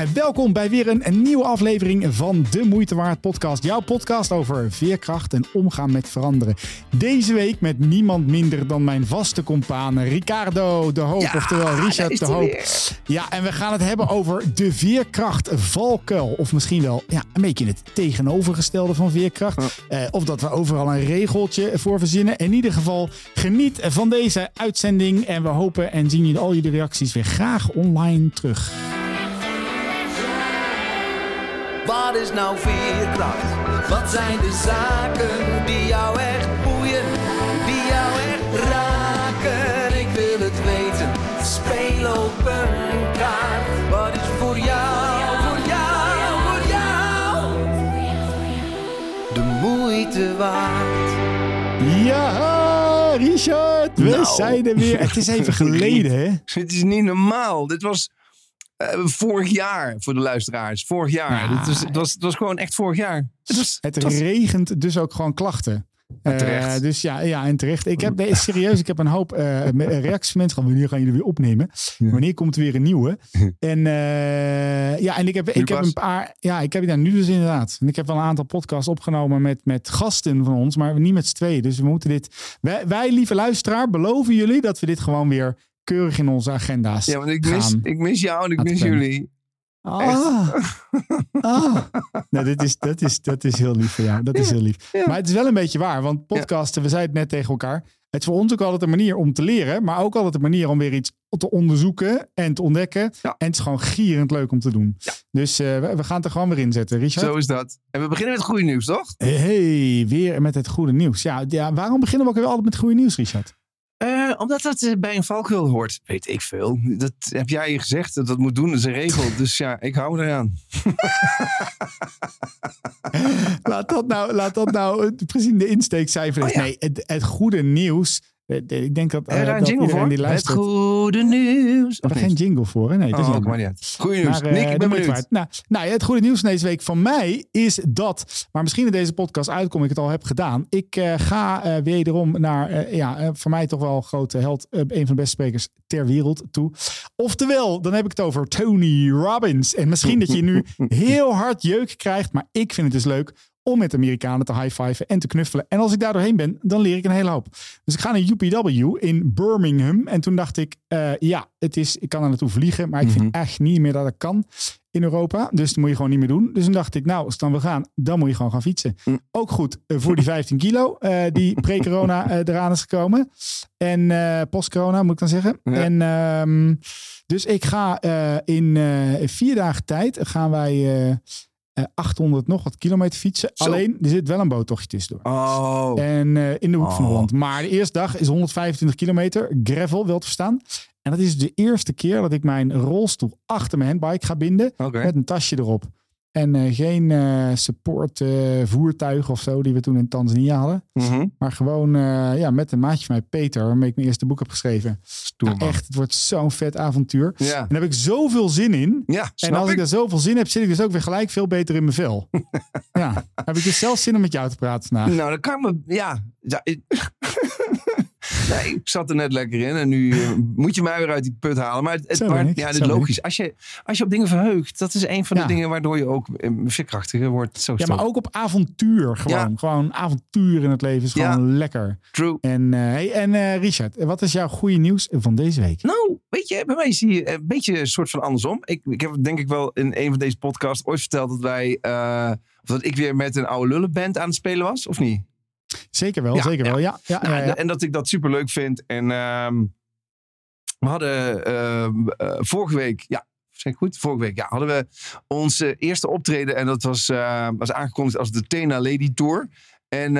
En welkom bij weer een, een, nieuwe aflevering van de Moeite Waard podcast. Jouw podcast over veerkracht en omgaan met veranderen. Deze week met niemand minder dan mijn vaste compaan Ricardo de Hoop. oftewel Richard de Hoop. Ja, en we gaan het hebben over de veerkracht valkuil. Of misschien wel ja, een beetje het tegenovergestelde van veerkracht. Uh, of dat we overal een regeltje voor verzinnen. In ieder geval geniet van deze uitzending. En we hopen en zien jullie al jullie reacties weer graag online terug. Wat is nou veerkracht? Wat zijn de zaken die jou echt boeien, die jou echt raken? Ik wil het weten, speel op een kaart. Wat is voor jou, voor jou, voor jou? De moeite waard. Ja, Richard, we Nou. zijn er weer. Het is even geleden, hè? Het is niet normaal. Dit was eh, vorig jaar voor de luisteraars. Vorig jaar. Ja. Het, was, het, was, het was gewoon echt vorig jaar. Het was, Het het was- regent dus ook gewoon klachten. Eh, dus ja, ja, en terecht. Ik heb nee, serieus, ik heb een hoop eh, reacties van mensen gehad. Wanneer gaan jullie weer opnemen? Wanneer komt er weer een nieuwe? En ja, en ik heb, ik heb een paar. Ja, ik heb ja, nu dus inderdaad. En ik heb wel een aantal podcasts opgenomen met, met gasten van ons, maar niet met z'n tweeën. Dus we moeten dit. Wij, wij, lieve luisteraar, beloven jullie dat we dit gewoon weer keurig in onze agenda's. ja, want ik mis, ik mis jou en ik mis plannen. jullie. Ah. ah. Nou, dit is, dat, is, dat is heel lief voor jou. Dat is heel lief. ja. Maar het is wel een beetje waar. Want podcasten, we zeiden het net tegen elkaar. Het is voor ons ook altijd een manier om te leren. Maar ook altijd een manier om weer iets te onderzoeken en te ontdekken. Ja. En het is gewoon gierend leuk om te doen. Dus eh, we, we gaan het er gewoon weer in zetten. Richard? Zo is dat. En we beginnen met goede nieuws, toch? Hey, weer met het goede nieuws. Ja, ja, waarom beginnen we ook weer altijd met goede nieuws, Richard? Eh, omdat dat eh, bij een valkuil hoort. Weet ik veel. Dat heb jij gezegd. Dat dat moet doen. Dat is een regel. Dus ja, ik hou eraan. laat dat nou, laat dat nou eh, precies de insteekcijfer is. Oh ja. Nee, het, het goede nieuws. Eh, Ik denk dat, eh, iedereen voor? die Het luistert. goede nieuws. We hebben geen jingle voor, hè? Nee, dat is Oh, jammer. maar niet. Goede nieuws. Maar, eh, Nick, ik ben benieuwd. Nou, nou ja, het goede nieuws van deze week van mij is dat, maar misschien in deze podcast uitkom ik het al heb gedaan. Ik eh, ga eh, wederom naar, eh, ja, eh, voor mij toch wel grote held, een van de beste sprekers ter wereld toe. Oftewel, dan heb ik het over Tony Robbins. En misschien dat je nu heel hard jeuk krijgt, maar ik vind het dus leuk om met Amerikanen te high-fiven en te knuffelen. En als ik daar doorheen ben, dan leer ik een hele hoop. Dus ik ga naar UPW in Birmingham. En toen dacht ik, eh, ja, het is, ik kan er naartoe vliegen, maar ik Mhm. vind echt niet meer dat ik kan in Europa. Dus dat moet je gewoon niet meer doen. Dus toen dacht ik, nou, als het dan wil gaan, dan moet je gewoon gaan fietsen. Mm. Ook goed eh, voor die 15 kilo eh, die pre-corona eraan is gekomen. En post-corona, moet ik dan zeggen. Ja. En ehm, dus ik ga in vier dagen tijd gaan wij 800 nog wat kilometer fietsen. Zo. Alleen, er zit wel een boottochtje tussendoor. Oh. En eh, in de hoek van Oh. Holland. Maar de eerste dag is 125 kilometer. Gravel, wel te verstaan. En dat is de eerste keer dat ik mijn rolstoel achter mijn handbike ga binden. Met een tasje erop. En eh, geen eh, support eh, voertuig of zo die we toen in Tanzania hadden. Mhm. Maar gewoon ja, met een maatje van mij, Peter, waarmee ik mijn eerste boek heb geschreven. Stoer, Nou, echt, het wordt zo'n vet avontuur. Ja. En daar heb ik zoveel zin in. Ja, En als ik ik. er zoveel zin heb, zit ik dus ook weer gelijk veel beter in mijn vel. ja, heb ik dus zelf zin om met jou te praten vandaag. Nou, dan kan ik me... Ja. ja ik, nee, ik zat er net lekker in. En nu eh, moet je mij weer uit die put halen. Maar het, ja, dit ben logisch. Als je, als je op dingen verheugt, dat is een van de dingen waardoor je ook eh, veerkrachtiger wordt. Zo is Ja, maar ook op avontuur gewoon. Ja. Gewoon avontuur in het leven is gewoon lekker. True. En, eh, hey, en Richard, wat is jouw goede nieuws van deze week? Nou, weet je, bij mij zie je een beetje een soort van andersom. Ik, ik heb denk ik wel in een van deze podcasts ooit verteld dat wij... of dat ik weer met een oude lullenband aan het spelen was, of niet? Zeker wel, Ja, zeker wel. Ja, ja, Nou, ja, ja. En dat ik dat super leuk vind. En ehm, we hadden ehm, eh, vorige week, ja, zeg ik goed? Vorige week, ja, hadden we onze eerste optreden. En dat was, eh, was aangekondigd als de Tena Lady Tour. En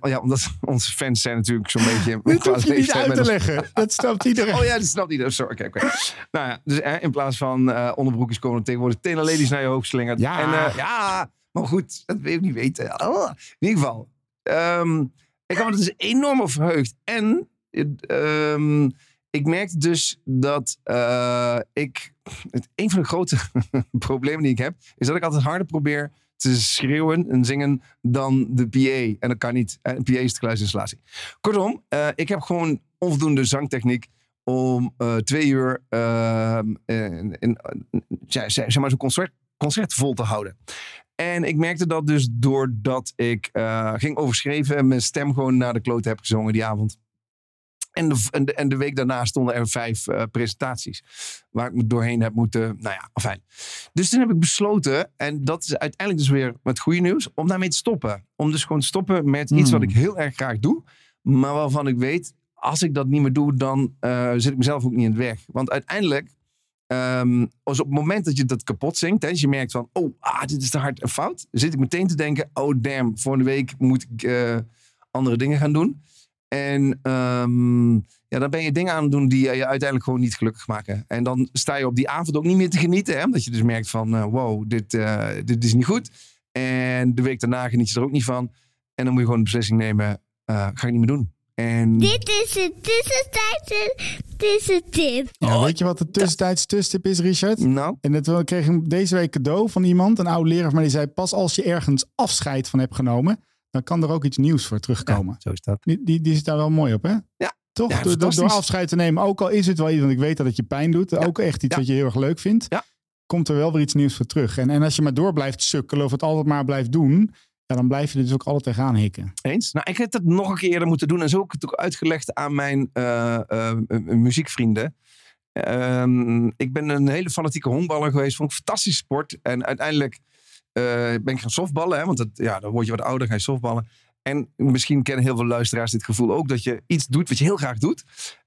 oh ja, omdat onze fans zijn natuurlijk zo'n beetje... Dit hoef je niet uit te ons- leggen. Dat snapt iedereen. Oh ja, dat snapt iedereen. Sorry, oké, oké. Nou ja, dus eh, in plaats van eh, onderbroekjes komen tegenwoordig Tena Ladies naar je hoofd slingeren. Ja. En, ja, maar goed, dat wil ik niet weten. Oh, in ieder geval, ehm, ik had me dus enorm verheugd. En ehm, ik merkte dus dat eh, ik... Het, een van de grote problemen die ik heb, is dat ik altijd harder probeer te schreeuwen en zingen dan de PA. En dat kan niet. En een PA is de geluidsinstallatie. Kortom, eh, ik heb gewoon onvoldoende zangtechniek om eh, twee uur uh, maar zo'n concert vol te houden. En ik merkte dat dus doordat ik uh, ging overschreven en mijn stem gewoon naar de klote heb gezongen die avond. En de, en, de, en de week daarna stonden er vijf uh, presentaties. Waar ik me doorheen heb moeten. Nou ja, fijn. Dus toen heb ik besloten. En dat is uiteindelijk dus weer met goede nieuws. Om daarmee te stoppen. Om dus gewoon te stoppen met iets Hmm. wat ik heel erg graag doe. Maar waarvan ik weet. Als ik dat niet meer doe. Dan uh, zit ik mezelf ook niet in het weg. Want uiteindelijk. Um, als op het moment dat je dat kapot zingt. Hè, als je merkt van. Oh, ah, dit is te hard en fout. Zit ik meteen te denken. Oh damn. Volgende week moet ik uh, andere dingen gaan doen. En um, ja, dan ben je dingen aan het doen die je uiteindelijk gewoon niet gelukkig maken. En dan sta je op die avond ook niet meer te genieten. Hè? Omdat je dus merkt van, uh, wow, dit, dit is niet goed. En de week daarna geniet je er ook niet van. En dan moet je gewoon de beslissing nemen, ga ik niet meer doen. En... Dit is het tussentijdse tussentip. Ja, weet je wat de tussentijds tussentip is, Richard? Nou? En dat kreeg ik deze week cadeau van iemand, een oude leraar, maar die zei, pas als je ergens afscheid van hebt genomen, dan kan er ook iets nieuws voor terugkomen. Ja, zo is dat. Die, die, die zit daar wel mooi op, hè? Ja. Toch? Ja, door, door, afscheid te nemen, ook al is het wel iets, want ik weet dat het je pijn doet, ja. ook echt iets wat je heel erg leuk vindt, komt er wel weer iets nieuws voor terug. En, en als je maar door blijft sukkelen of het altijd maar blijft doen, dan blijf je er dus ook altijd tegenaan hikken. Eens? Nou, ik heb het nog een keer moeten doen en zo heb ik het ook uitgelegd aan mijn uh, uh, muziekvrienden. Um, ik ben een hele fanatieke honkballer geweest, vond ik een sport. En uiteindelijk uh, ben ik gaan softballen, hè, want dat, ja, dan word je wat ouder, ga je softballen. En misschien kennen heel veel luisteraars dit gevoel ook, dat je iets doet wat je heel graag doet.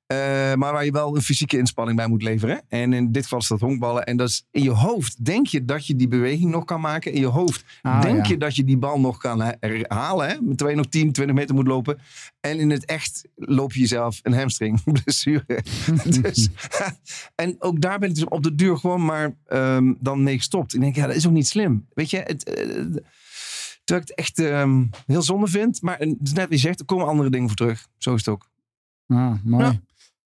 Uh, maar waar je wel een fysieke inspanning bij moet leveren. En in dit geval is dat honkballen. En dat is in je hoofd denk je dat je die beweging nog kan maken. In je hoofd ah, denk ja. je dat je die bal nog kan halen. Hè? Met twee nog 10, 20 meter moet lopen. En in het echt loop je jezelf een hamstring blessure. dus, en ook daar ben ik dus op de duur gewoon maar um, dan mee gestopt. Ik denk, ja, dat is ook niet slim. Weet je, het... Uh, Terwijl ik het echt um, heel zonde vind. Maar het is net wat je zegt, er komen andere dingen voor terug. Zo is het ook. Ah, mooi. Ja.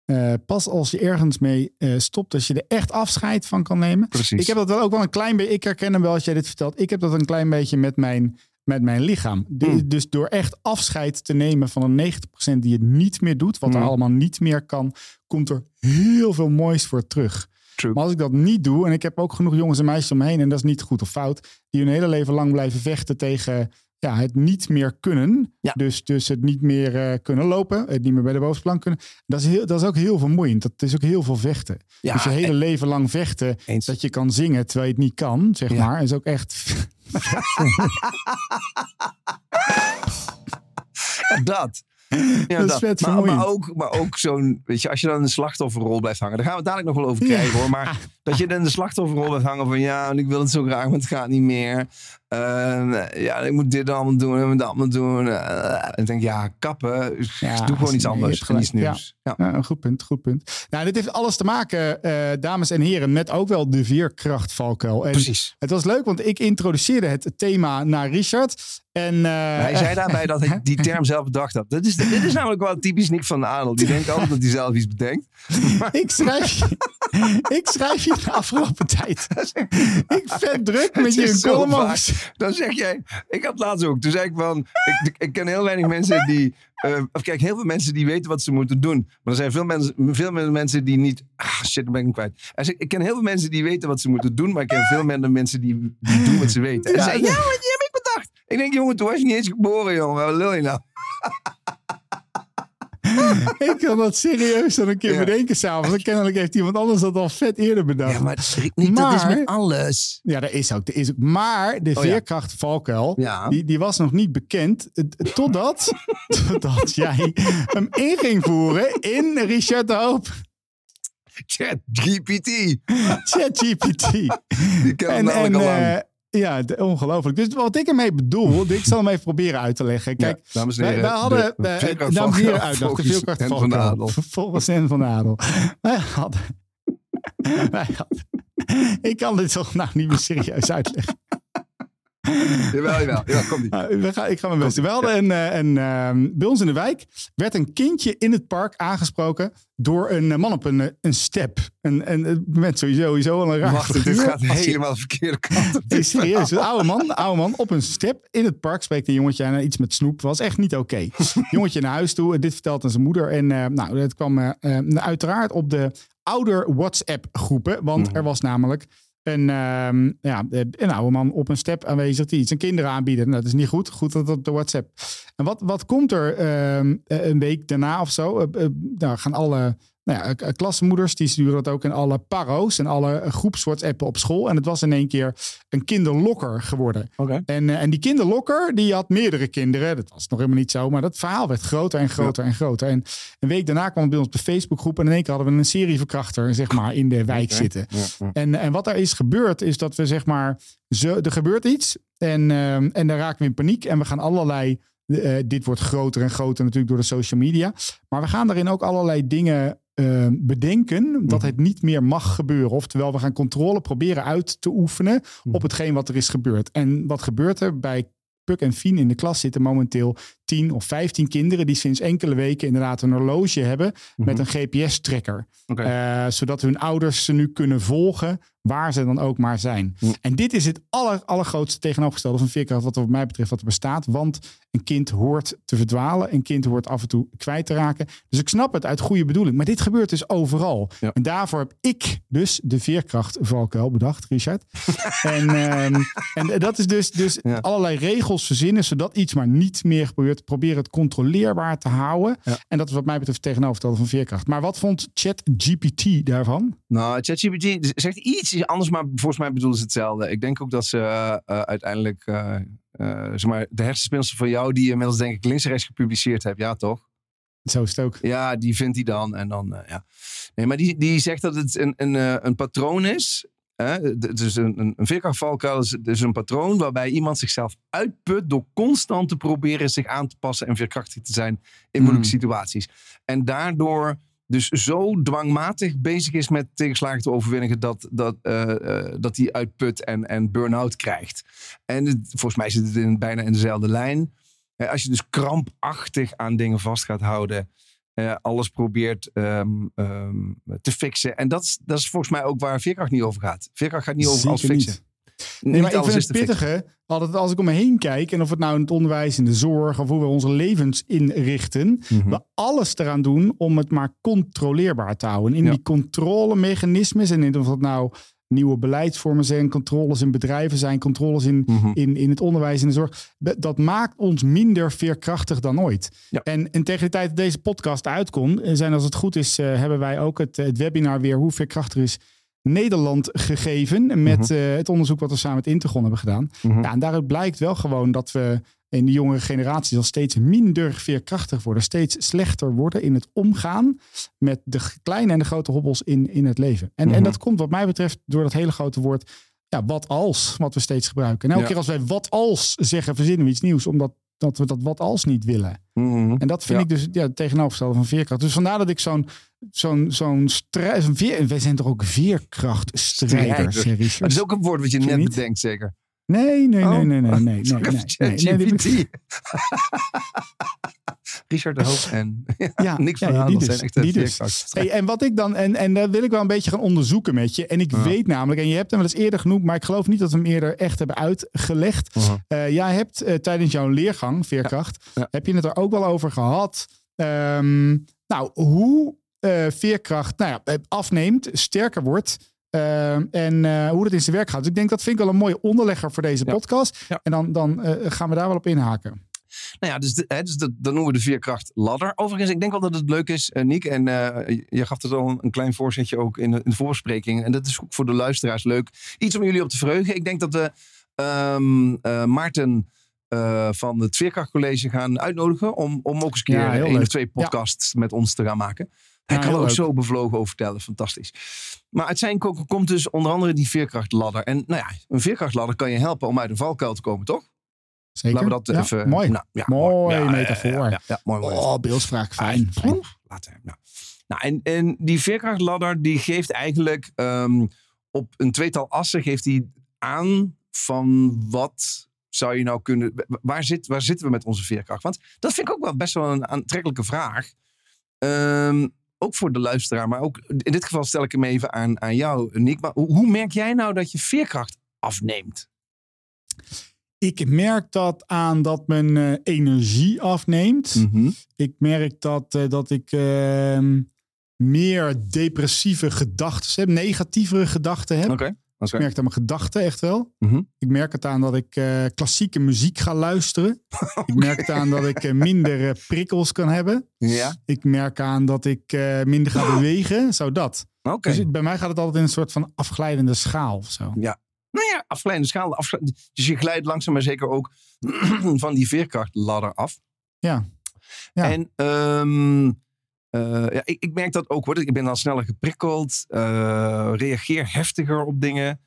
Uh, pas als je ergens mee uh, stopt, als je er echt afscheid van kan nemen. Precies. Ik heb dat wel ook wel een klein beetje. Ik herken hem wel als jij dit vertelt. Ik heb dat een klein beetje met mijn, met mijn lichaam. De, Hmm. Dus door echt afscheid te nemen van een 90% die het niet meer doet, wat Hmm. er allemaal niet meer kan, komt er heel veel moois voor terug. True. Maar als ik dat niet doe, en ik heb ook genoeg jongens en meisjes om me heen, en dat is niet goed of fout, die hun hele leven lang blijven vechten tegen ja, het niet meer kunnen. Ja. Dus, dus het niet meer uh, kunnen lopen, het niet meer bij de bovenste plank kunnen. Dat is, heel, dat is ook heel vermoeiend. Dat is ook heel veel vechten. Ja, dus je hele en- leven lang vechten, Eens. dat je kan zingen terwijl je het niet kan, zeg Ja. maar, is ook echt... Dat. Ja, Dat is vet maar, ook, maar ook zo'n, weet je, als je dan in de slachtofferrol blijft hangen, daar gaan we het dadelijk nog wel over Ja. krijgen hoor. Maar dat je dan in de slachtofferrol blijft hangen van ja, en ik wil het zo graag, maar het gaat niet meer. Uh, ja, ik moet dit allemaal doen en dat allemaal doen. Uh, en ik denk, ja, kappen, Ja, doe gewoon iets anders. hebt Gewoon iets gelijk. nieuws. Ja. Goed punt, goed punt. Nou, dit heeft alles te maken, eh, dames en heren, met ook wel de veerkrachtvalkuil. En Precies. Het was leuk, want ik introduceerde het thema naar Richard. En, Hij zei daarbij dat hij die term zelf bedacht had. Dat is, dit is namelijk wel typisch Nick van de Adel. Die denkt altijd dat hij zelf iets bedenkt. ik schrijf je, ik schrijf je de afgelopen tijd. Ik vet druk met je column over- Dan zeg jij, ik had laatst ook. Toen zei ik van, ik, ik ken heel weinig mensen die, eh, of kijk, heel veel mensen die weten wat ze moeten doen. Maar er zijn veel mensen, veel meer mensen die niet, ah shit, dan ben ik hem kwijt. Hij zegt, ik ken heel veel mensen die weten wat ze moeten doen, maar ik ken veel minder mensen die, die doen wat ze weten. Hij zei, ja, die heb ik bedacht. Ik denk, jongen, toen was je niet eens geboren, jongen. Wat lul je nou? Ik kan dat serieus dan een keer Ja. bedenken s'avonds. En kennelijk heeft iemand anders dat al vet eerder bedacht. Ja, maar niet, dat is met alles. Ja, dat is ook. Dat is ook. Maar de Oh ja. veerkrachtvalkuil, Ja. die, die was nog niet bekend. Totdat, totdat jij hem in ging voeren in Richard de Hoop. Chat, GPT. ChatGPT. Ik En, en eh, ja, de- ongelooflijk. Dus wat ik ermee bedoel, ik zal hem even proberen uit te leggen. Kijk, Ja, dames en wij, heren, wij hadden, de eh, veerkracht dames en heren, van- uitdacht, de Hen van van de Adel. Adel. Volgens Hen van de Adel. Wij hadden, wij hadden, ik kan dit toch nou niet meer serieus uitleggen. Jawel, jawel. Ja, kom niet. Nou, we gaan, ik ga mijn best doen. We hadden een, eh, een, ehm, bij ons in de wijk werd een kindje in het park aangesproken door een eh, man op een, eh, een step. Een, een moment sowieso, sowieso wel een raar Wacht, dit gaat helemaal de verkeerde kant op. Serieus. Een oude man, oude man op een step in het park spreekt een jongetje aan. Iets met snoep was echt niet oké. jongetje naar huis toe. en Dit vertelt aan zijn moeder. En eh, nou, het kwam uiteraard op de ouder WhatsApp groepen. Want er was namelijk een, ehm, ja, een oude man op een step aanwezig die iets aan kinderen aanbieden. Nou, dat is niet goed. Goed dat dat de WhatsApp. En wat, wat komt er ehm, eh, een week daarna of zo? Eh, eh, nou, gaan alle nou ja, eh, klassenmoeders die sturen dat ook in alle paro's en alle groeps WhatsAppen op school. En het was in één keer een kinderlokker geworden. Oké. En, eh, en die kinderlokker, die had meerdere kinderen. Dat was nog helemaal niet zo, maar dat verhaal werd groter en groter en groter. En een week daarna kwam het bij ons op de Facebookgroep en in één keer hadden we een serieverkrachter, zeg maar, in de wijk zitten. En, en wat er is gebeurd, is dat we zeg maar, zo, er gebeurt iets en, en dan raken we in paniek en we gaan allerlei, eh, dit wordt groter en groter natuurlijk door de social media, maar we gaan daarin ook allerlei dingen eh, bedenken dat het niet meer mag gebeuren. Oftewel, we gaan controle proberen uit te oefenen op hetgeen wat er is gebeurd. En wat gebeurt er bij Puk en Fien in de klas zitten momenteel 10 of 15 kinderen die sinds enkele weken inderdaad een horloge hebben met een GPS-tracker. Eh, zodat hun ouders ze nu kunnen volgen waar ze dan ook maar zijn. En dit is het aller, allergrootste tegenovergestelde van veerkracht wat er wat mij betreft wat er bestaat. Want een kind hoort te verdwalen. Een kind hoort af en toe kwijt te raken. Dus ik snap het uit goede bedoeling. Maar dit gebeurt dus overal. Ja. En daarvoor heb ik dus de veerkrachtvalkuil bedacht, Richard. en, ehm, en dat is dus, dus Ja. allerlei regels verzinnen zodat iets maar niet meer gebeurt. Proberen het controleerbaar te houden. Ja. En dat is wat mij betreft tegenovergestelde van veerkracht. Maar wat vond ChatGPT daarvan? Nou, ChatGPT zegt iets anders, maar volgens mij bedoelen ze hetzelfde. Ik denk ook dat ze eh, eh, uiteindelijk, eh, zeg maar, de hersenspinsel van jou, die je inmiddels denk ik links en rechts gepubliceerd hebt, ja toch? Zo is het ook. Ja, die vindt hij dan en dan, ja. Nee, maar die, die zegt dat het een, een, een patroon is. D- Dus een, een, een veerkrachtvalkuil is dus een patroon waarbij iemand zichzelf uitput door constant te proberen zich aan te passen en veerkrachtig te zijn in moeilijke situaties. En daardoor dus zo dwangmatig bezig is met tegenslagen te overwinnen dat, dat, eh, eh, dat hij uitput en, en burn-out krijgt. En het- volgens mij zit het in, bijna in dezelfde lijn. Als je dus krampachtig aan dingen vast gaat houden, eh, alles probeert ehm, ehm, te fixen. En dat, is- dat is volgens mij ook waar veerkracht niet over gaat. Veerkracht gaat niet over alles Zeker fixen. Nee, maar ik vind is het pittige, altijd als ik om me heen kijk, en of het nou in het onderwijs, in de zorg, of hoe we onze levens inrichten, Mhm. we alles eraan doen om het maar controleerbaar te houden. In Ja. die controlemechanismes, en in of dat nou nieuwe beleidsvormen zijn, controles in bedrijven zijn, controles in, Mhm. in, in het onderwijs en de zorg, dat maakt ons minder veerkrachtig dan ooit. Ja. En, en tegen de tijd dat deze podcast uitkomt, eh, zijn als het goed is, eh, hebben wij ook het, het webinar weer Hoe veerkrachtig is Nederland gegeven. Met eh, het onderzoek wat we samen met Intergon hebben gedaan. Mhm. Ja, en daaruit blijkt wel gewoon dat we in de jongere generaties al steeds minder veerkrachtig worden. Steeds slechter worden in het omgaan met de kleine en de grote hobbels in, in het leven. En, en Mhm. dat komt wat mij betreft door dat hele grote woord ja, wat als, wat we steeds gebruiken. En elke Ja. keer als wij wat als zeggen, verzinnen we iets nieuws. Omdat dat we dat wat als niet willen. Mhm. En dat vind Ja. ik dus ja, tegenovergestelde van veerkracht. Dus vandaar dat ik zo'n zo'n zo'n strijd... Veer, wij zijn toch ook veerkrachtstrijders, hè, Dat is ook een woord wat je net niet? bedenkt, zeker. Nee, nee, Oh. nee, nee, nee, nee, nee, nee, even nee, nee, nee, ChatGPT. Richard de Hoop en Ja, Nick ja, van die dat dus, zijn echt die dus. veerkrachtstrijders. Hey, en wat ik dan, en, en dat wil ik wel een beetje gaan onderzoeken met je. En ik Ja. weet namelijk, en je hebt hem wel eens eerder genoemd, maar ik geloof niet dat we hem eerder echt hebben uitgelegd. Mhm. Eh, jij hebt eh, tijdens jouw leergang, veerkracht, Ja. heb je het er ook wel over gehad. Ehm, nou, hoe eh, veerkracht nou ja, eh, afneemt, sterker wordt. Ehm, en eh, hoe dat in zijn werk gaat. Dus ik denk dat vind ik wel een mooie onderlegger voor deze Ja. podcast. Ja. En dan, dan eh, gaan we daar wel op inhaken. Nou ja, dus, de, hè, dus dat, dat noemen we de veerkracht ladder. Overigens, ik denk wel dat het leuk is, eh, Niek. En eh, je gaf het al een, een klein voorzetje ook in de, in de voorbespreking. En dat is ook voor de luisteraars leuk. Iets om jullie op te verheugen. Ik denk dat we eh, Maarten van het Veerkrachtcollege gaan uitnodigen. Om, om ook eens een keer Ja, leuk. of twee podcasts met ons te gaan maken. Hij Ja, kan er ook leuk. zo bevlogen over vertellen. Fantastisch. Maar uit zijn koken komt dus onder andere die veerkrachtladder. En nou ja, een veerkrachtladder kan je helpen om uit een valkuil te komen, toch? Zeker? Laten we dat Ja, even... Mooi. Nou, ja, ja, metafoor. Ja, mooi, mooi. Oh, beeldspraak. Fijn. Ah, fijn. oeh, Later. Nou. Nou, en, en die veerkrachtladder die geeft eigenlijk ehm, op een tweetal assen geeft hij aan van wat zou je nou kunnen... Waar, zit, waar zitten we met onze veerkracht? Want dat vind ik ook wel best wel een aantrekkelijke vraag. Ehm, ook voor de luisteraar, maar ook in dit geval stel ik hem even aan, aan jou, Nick. Maar hoe, merk jij nou dat je veerkracht afneemt? Ik merk dat aan dat mijn eh, energie afneemt. Mhm. Ik merk dat, eh, dat ik ehm, meer depressieve gedachten heb, negatievere gedachten heb. Ik merk dat mijn gedachten echt wel. Mhm. Ik merk het aan dat ik eh, klassieke muziek ga luisteren. Ik merk het aan dat ik eh, minder eh, prikkels kan hebben. Ja, Ik merk aan dat ik minder ga bewegen. Zo dat. oké. Dus het- bij mij gaat het altijd in een soort van afglijdende schaal of zo. Nou ja, afgeleide schaal. Dus je glijdt langzaam maar zeker ook van die veerkrachtladder af. Ja. Ja. En ehm, eh, ja, ik, ik merk dat ook hoor. Ik ben dan sneller geprikkeld. eh, reageer heftiger op dingen.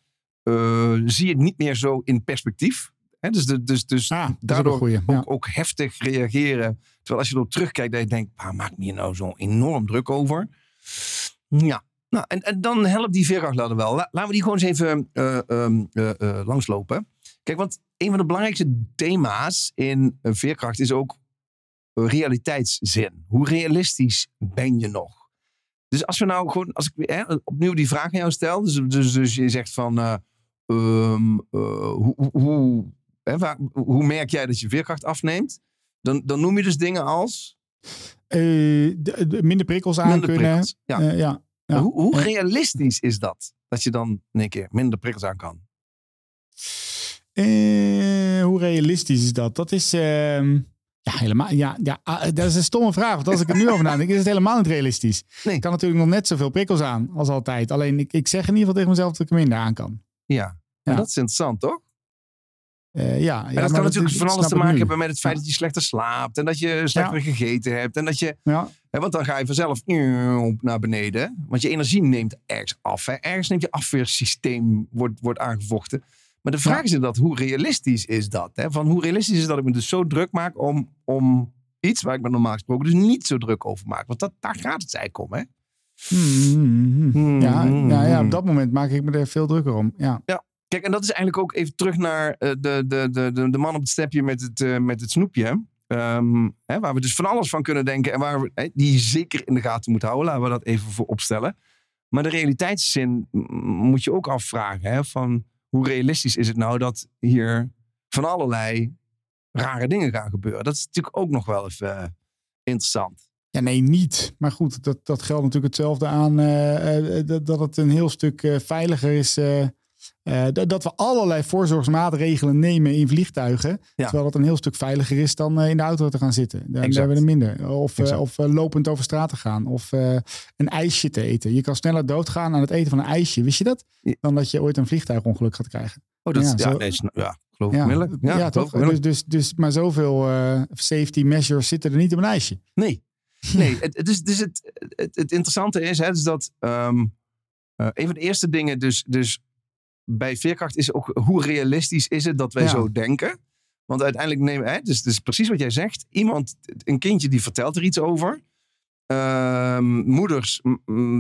eh, zie het niet meer zo in perspectief. Hè, dus de, dus, dus Ah, ook een daardoor goeie. ook, Ja. ook heftig reageren. Terwijl als je erop terugkijkt, dat je denkt, waar maak ik me hier nou zo enorm druk over? Ja, nou, en, en dan helpt die veerkrachtladder wel. La- laten we die gewoon eens even eh, ehm, eh, eh, langslopen. Kijk, want een van de belangrijkste thema's in veerkracht is ook realiteitszin. Hoe realistisch ben je nog? Dus als we nou gewoon, als ik hè, opnieuw die vraag aan jou stel, dus, dus, dus je zegt van, eh, ehm, eh, hoe, hoe, hoe, hè, waar- hoe merk jij dat je veerkracht afneemt? Dan, dan noem je dus dingen als Eh, de- de- minder prikkels aan minder kunnen. prikkels. Ja. Ja. Ja. Hoe, hoe realistisch is dat? Dat je dan in één keer minder prikkels aan kan. Hoe realistisch is dat? Dat is. ehm, ja, helemaal. Ja, ja, ah, dat is een stomme vraag. Want als ik er nu over nadenk, is het helemaal niet realistisch. Nee. Ik kan natuurlijk nog net zoveel prikkels aan als altijd. Alleen ik, ik zeg in ieder geval tegen mezelf dat ik er minder aan kan. Ja, dat is interessant, toch? Eh, ja, En dat kan natuurlijk van alles te maken hebben. met het feit dat je slechter slaapt. En dat je slechter gegeten hebt. En dat je, Ja, hè, want dan ga je vanzelf naar beneden. Want je energie neemt ergens af. Hè. Ergens neemt je afweersysteem, wordt, wordt aangevochten. Maar de vraag Ja. is inderdaad, hoe realistisch is dat? Hè? Van hoe realistisch is dat ik me dus zo druk maak om, om iets waar ik me normaal gesproken dus niet zo druk over maak? Want dat, daar gaat het eigenlijk om, hè? Hmm, hmm, ja, hmm, ja, ja, op dat moment maak ik me er veel drukker om. Ja, Kijk, en dat is eigenlijk ook even terug naar eh, de, de, de, de, de man op het stepje met het, eh, met het snoepje. Ehm, hè, waar we dus van alles van kunnen denken. En waar we, hè, die zeker in de gaten moet houden. Laten we dat even voor opstellen. Maar de realiteitszin moet je ook afvragen. Hè, van hoe realistisch is het nou dat hier van allerlei rare dingen gaan gebeuren. Dat is natuurlijk ook nog wel even eh, interessant. Ja, nee, niet. Maar goed, dat, dat geldt natuurlijk hetzelfde aan eh, eh, dat, dat het een heel stuk veiliger is. Eh, dat, we allerlei voorzorgsmaatregelen nemen in vliegtuigen. Terwijl dat een heel stuk veiliger is dan eh, in de auto te gaan zitten. Dan Exact. hebben we er minder. Of, eh, of lopend over straat te gaan. Of een ijsje te eten. Je kan sneller doodgaan aan het eten van een ijsje. Wist je dat? Dan dat je ooit een vliegtuigongeluk gaat krijgen. Oh, dat Ja, ja, zo- nee, ja geloof ik Ja. Ja, toch? Dus, dus, dus, maar zoveel safety measures zitten er niet op een ijsje. Nee. Nee, het, het, is, dus het, het, het interessante is, hè, dus dat eh, een van de eerste dingen dus, dus bij veerkracht is ook hoe realistisch is het dat wij Ja. zo denken. Want uiteindelijk nemen, hè, dus, dus precies wat jij zegt, iemand, een kindje die vertelt er iets over. Ehm, moeders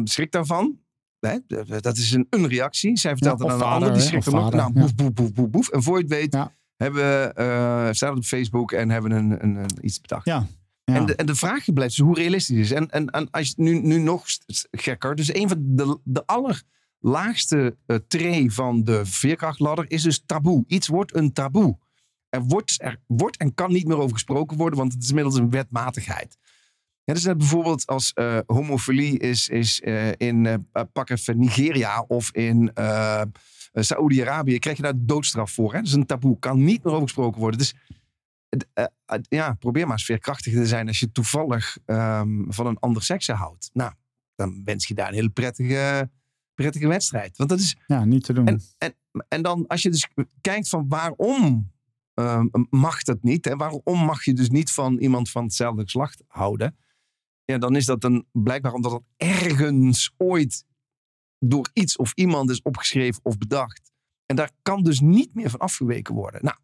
schrikt daarvan. Hè, dat is een, een reactie. Zij vertelt Ja, het aan vader, ander, die schrikt ook. vader, Nou, boef, boef, boef, boef, boef. En voor je het weet, Ja. hebben we, staat het op Facebook en hebben een, een, een, iets bedacht. Ja. Ja. En, de, en de vraag blijft dus hoe realistisch is. En, en, en als je nu, nu nog gekker. Dus een van de, de allerlaagste uh, tree van de veerkrachtladder is dus taboe. Iets wordt een taboe. Er wordt, er wordt en kan niet meer over gesproken worden, want het is inmiddels een wetmatigheid. Ja, dus net bijvoorbeeld als uh, homofilie is, is uh, in uh, pak even Nigeria of in Saoedi-Arabië, krijg je daar doodstraf voor. Hè? Dat is een taboe, kan niet meer over gesproken worden. Dus ja, probeer maar eens veerkrachtiger te zijn als je toevallig um, van een ander sekse houdt. Nou, dan wens je daar een hele prettige, prettige wedstrijd. Want dat is. Ja, niet te doen. En, en, en dan als je dus kijkt van waarom um, mag dat niet? En waarom mag je dus niet van iemand van hetzelfde geslacht houden? Ja, dan is dat dan blijkbaar omdat het ergens ooit door iets of iemand is opgeschreven of bedacht. En daar kan dus niet meer van afgeweken worden. Nou,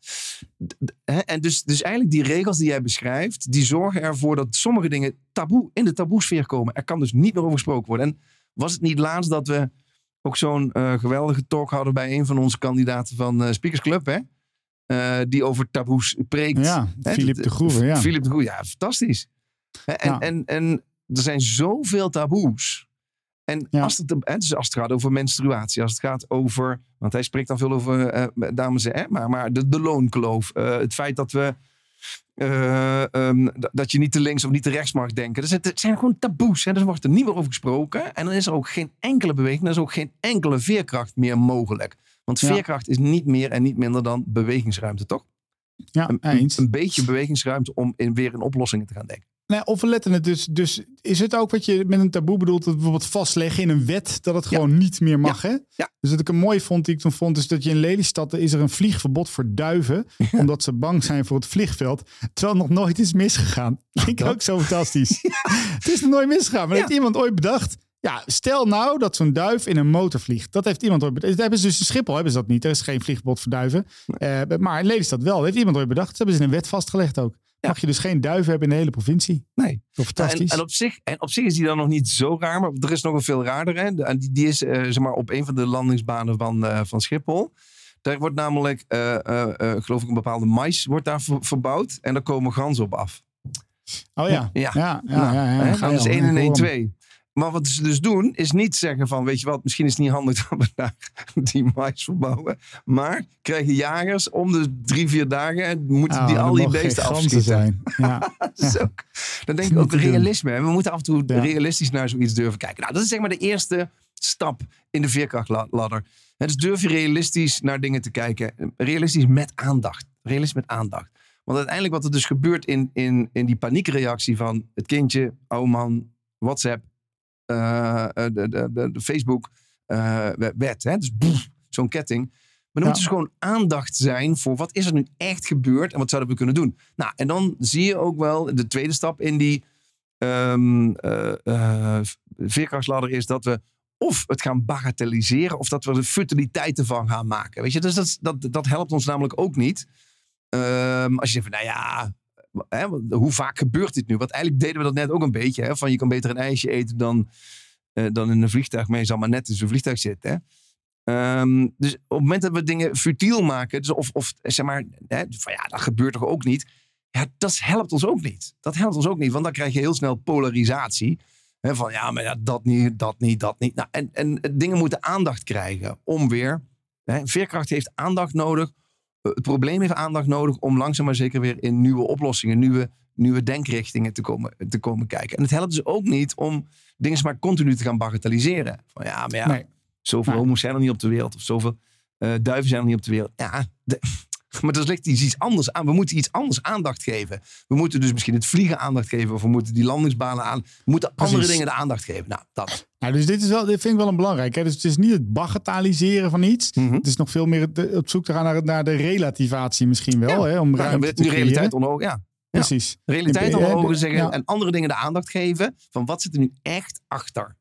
en dus, dus eigenlijk die regels die jij beschrijft, die zorgen ervoor dat sommige dingen taboe in de taboesfeer komen. Er kan dus niet meer over gesproken worden. En was het niet laatst dat we ook zo'n uh, geweldige talk hadden bij een van onze kandidaten van uh, Speakers Club, hè? eh, die over taboes preekt. Ja, Philip de Groeve, ja. Philip de Groeve, ja, fantastisch. En, Ja. en, en er zijn zoveel taboes. En Ja. als, het, hè, dus als het gaat over menstruatie, als het gaat over. Want hij spreekt dan veel over eh, dames, hè, maar, maar de, de loonkloof. eh, het feit dat we. Eh, ehm, dat je niet te links of niet te rechts mag denken. Zijn, het zijn gewoon taboes. Hè? Dus er wordt er niet meer over gesproken. En dan is er ook geen enkele beweging. Er is ook geen enkele veerkracht meer mogelijk. Want Ja. veerkracht is niet meer en niet minder dan bewegingsruimte, toch? Ja, Een, een beetje bewegingsruimte om in, weer in oplossingen te gaan denken. Nee, of we letten het dus. Dus is het ook wat je met een taboe bedoelt, dat bijvoorbeeld vastleggen in een wet dat het Ja. gewoon niet meer mag, hè? Ja. Dus wat ik een mooi vond, die ik toen vond, is dat je in Lelystad is er een vliegverbod voor duiven, omdat ze bang zijn voor het vliegveld, terwijl nog nooit is misgegaan. Vind ik dat- ook zo fantastisch. Het is nog nooit misgegaan, maar heeft iemand ooit bedacht? Ja, stel nou dat zo'n duif in een motor vliegt. Dat heeft iemand ooit bedacht. Dat hebben ze dus in Schiphol hebben ze dat niet. Er is geen vliegverbod voor duiven. Eh, maar in Lelystad wel. Dat heeft iemand ooit bedacht. Dat hebben ze in een wet vastgelegd ook. Ja. Mag je dus geen duiven hebben in de hele provincie. Nee. Toch fantastisch. En, en, op zich, en op zich is die dan nog niet zo raar, maar er is nog een veel raarder. Hè? Die, die is eh, zeg maar, op een van de landingsbanen van, eh, van Schiphol. Daar wordt namelijk, geloof ik, een bepaalde mais wordt daar ver- verbouwd. En daar komen ganzen op af. Oh ja. Ja. Ja, ja, ja. Nou, ja, al, 1 ik en 1 hoor hem. 2. Maar wat ze dus doen, is niet zeggen van, weet je wat, misschien is het niet handig dat we daar die mais verbouwen. Maar krijgen jagers om de drie, vier dagen, moeten Oh, die al die beesten afschieten. zijn. Ja. Dat is ook, dan denk ik ook doen. realisme. We moeten af en toe Ja. realistisch naar zoiets durven kijken. Nou, dat is zeg maar de eerste stap in de veerkrachtladder. Dus durf je realistisch naar dingen te kijken. Realistisch met aandacht. Realistisch met aandacht. Want uiteindelijk wat er dus gebeurt in, in, in die paniekreactie van het kindje, oude man, WhatsApp, de, de, de, de Facebook, eh. Hè? Dus boef, zo'n ketting. Maar er Ja. moet dus gewoon aandacht zijn voor wat is er nu echt gebeurd en wat zouden we kunnen doen. Nou, en dan zie je ook wel de tweede stap in die ehm eh, eh, veerkrachtsladder is dat we of het gaan bagatelliseren of dat we er futiliteit ervan gaan maken. Weet je, dus dat, dat, dat helpt ons namelijk ook niet. Ehm, als je zegt van, nou ja, hoe vaak gebeurt dit nu? Want eigenlijk deden we dat net ook een beetje. Hè, van je kan beter een ijsje eten dan, eh, dan in een vliegtuig. Maar je zal maar net in zo'n vliegtuig zitten. Hè? Ehm, dus op het moment dat we dingen futiel maken, dus of, of zeg maar, hè, van ja, dat gebeurt toch ook niet. Ja, dat helpt ons ook niet. Dat helpt ons ook niet, want dan krijg je heel snel polarisatie. Hè, van ja, maar dat niet, dat niet, dat niet. Nou, en, en dingen moeten aandacht krijgen om weer. Hè, veerkracht heeft aandacht nodig. Het probleem heeft aandacht nodig om langzaam maar zeker weer in nieuwe oplossingen, nieuwe, nieuwe denkrichtingen te komen, te komen kijken. En het helpt dus ook niet om dingen maar continu te gaan bagatelliseren. Van ja, maar ja, Nee. zoveel Nee. homo's zijn er niet op de wereld. Of zoveel eh, duiven zijn er niet op de wereld. Ja, de- maar er ligt iets, anders aan. We moeten iets anders aandacht geven. We moeten dus misschien het vliegen aandacht geven. Of we moeten die landingsbanen aan. We moeten andere Precies. dingen de aandacht geven. Nou, dat. Nou, dus dit, is wel, dit vind ik wel een belangrijk. Hè? Dus het is niet het bagatelliseren van iets. Mhm. Het is nog veel meer op zoek te gaan naar, naar de relativatie misschien wel. Ja. Hè? Om ruimte te realiteit onder ogen. Ja, Precies. realiteit onder en- ogen zeggen. En andere dingen de aandacht geven. Van wat zit er nu echt achter?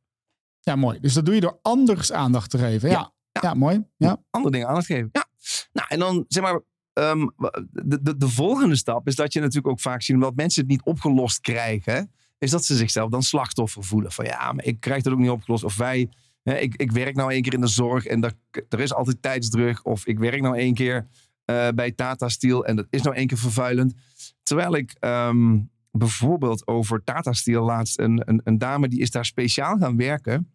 Ja, mooi. Dus dat doe je door anders aandacht te geven. Ja, ja. mooi. Ja. andere dingen aandacht geven. Ja. Nou, en dan zeg maar. Ehm, de, de, de volgende stap is dat je natuurlijk ook vaak ziet, omdat mensen het niet opgelost krijgen, is dat ze zichzelf dan slachtoffer voelen. Van ja, maar ik krijg dat ook niet opgelost. Of wij, hè, ik, ik werk nou één keer in de zorg en er, is altijd tijdsdruk. Of ik werk nou één keer eh, bij Tata Steel en dat is nou één keer vervuilend. Terwijl ik ehm, bijvoorbeeld over Tata Steel laatst een, een, een dame die is daar speciaal gaan werken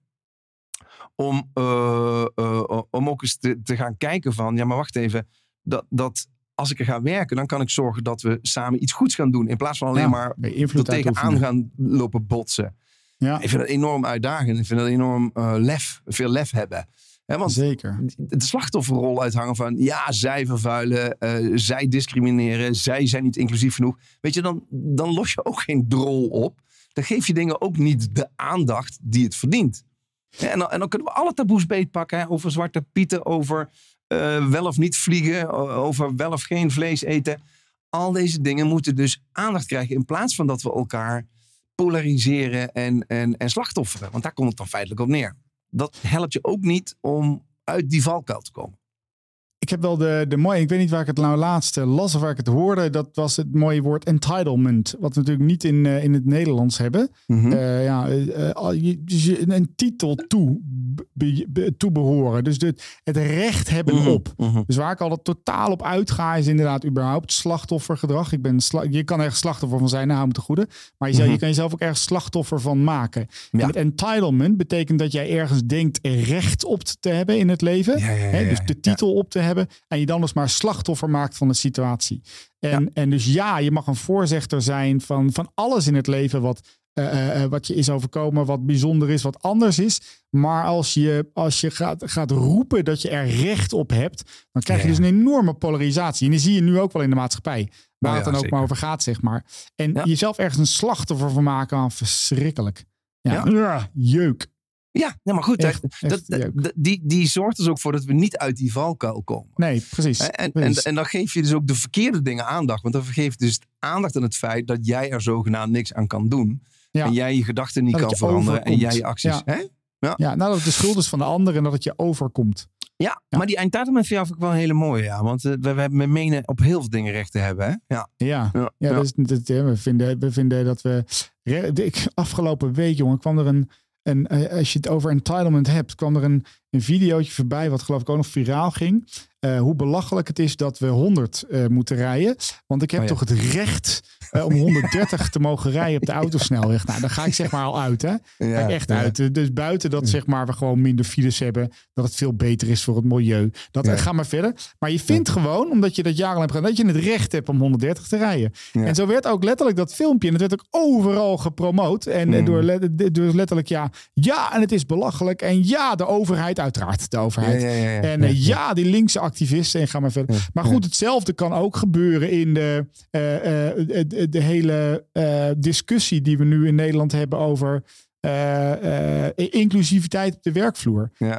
om, eh, eh, om ook eens te gaan kijken van, ja maar wacht even, dat, dat als ik er ga werken, dan kan ik zorgen dat we samen iets goeds gaan doen. In plaats van alleen Ja, maar er tegenaan gaan lopen botsen. Ja, Ik vind dat enorm uitdagend. Ik vind dat enorm eh, lef, veel lef hebben. Hè, want zeker. de slachtofferrol uithangen van ja, zij vervuilen, eh, zij discrimineren, zij zijn niet inclusief genoeg. Weet je, dan, dan los je ook geen drol op. Dan geef je dingen ook niet de aandacht die het verdient. En dan, en dan kunnen we alle taboes beetpakken hè, over zwarte pieten, over eh, wel of niet vliegen, over wel of geen vlees eten. Al deze dingen moeten dus aandacht krijgen in plaats van dat we elkaar polariseren en, en, en slachtofferen. Want daar komt het dan feitelijk op neer. Dat helpt je ook niet om uit die valkuil te komen. Ik heb wel de, de mooie, ik weet niet waar ik het nou laatst eh, las of waar ik het hoorde. Dat was het mooie woord entitlement. Wat we natuurlijk niet in, eh, in het Nederlands hebben. Mhm. Eh, ja, al je- dus je- een titel toe be- be- toebehoren. Dus de, het recht hebben Mhm, op. mhm. Dus waar ik altijd totaal op uitga, is inderdaad überhaupt slachtoffergedrag. Ik ben sla- je kan ergens slachtoffer van zijn, nou, te goede. Maar je, zou- Mhm. je kan jezelf ook ergens slachtoffer van maken. Ja. En het entitlement betekent dat jij ergens denkt recht op te hebben in het leven. Ja, ja, ja, Hè, ja, dus de titel op te hebben. En je dan dus maar slachtoffer maakt van de situatie. En, en dus ja, je mag een voorzichter zijn van, van alles in het leven wat, eh, eh, eh, wat je is overkomen, wat bijzonder is, wat anders is. Maar als je, als je gaat, gaat roepen dat je er recht op hebt, dan krijg je Ja, dus een enorme polarisatie. En die zie je nu ook wel in de maatschappij. Waar Oh het dan ook zeker. maar over gaat, zeg maar. En Ja. jezelf ergens een slachtoffer van maken, ah, verschrikkelijk. Ja, jeuk. Ja, nee, maar goed, Echt, dat, echt dat- jeuk. dat- die, die zorgt dus ook voor dat we niet uit die valkuil komen. Nee, precies. En, en, precies. en dan geef je dus ook de verkeerde dingen aandacht. Want dan vergeef je dus aandacht aan het feit dat jij er zogenaamd niks aan kan doen. Ja. En jij je gedachten niet kan veranderen. En jij je acties. Ja. Hè? Ja, nou dat het de schuld is van de ander en dat het je overkomt. Ja, Ja. maar die entitlement vind ik wel een hele mooie. Ja. Want eh, we, we, menen op heel veel dingen recht te hebben. Hè? Ja. Ja, Ja, ja, ja. Dat is, dat, ja, we, vinden, we vinden dat we... de- ik, afgelopen week, jongen, kwam er een... een eh, als je het over entitlement hebt, kwam er een, een videootje voorbij... wat geloof ik ook nog viraal ging. eh, hoe belachelijk het is dat we 100 eh, moeten rijden. Want ik heb Oh ja. toch het recht eh, om 130 te mogen rijden op de autosnelweg. Nou, dan ga ik zeg maar al uit, hè. Ja, echt ja. uit. Dus buiten dat zeg maar we gewoon minder files hebben, dat het veel beter is voor het milieu. Dat ga maar verder. Maar je vindt gewoon, omdat je dat jarenlang hebt gedaan, dat je het recht hebt om 130 te rijden. En zo werd ook letterlijk dat filmpje, en het werd ook overal gepromoot. En door, le- door letterlijk ja, ja, en het is belachelijk. En ja, de overheid, uiteraard, de overheid. Ja, ja, ja, ja. En eh, ja, die linkse activisten en ga maar verder. Maar goed, hetzelfde kan ook gebeuren in de, eh, eh, de, de hele discussie die we nu in Nederland hebben over inclusiviteit op de werkvloer. Ja.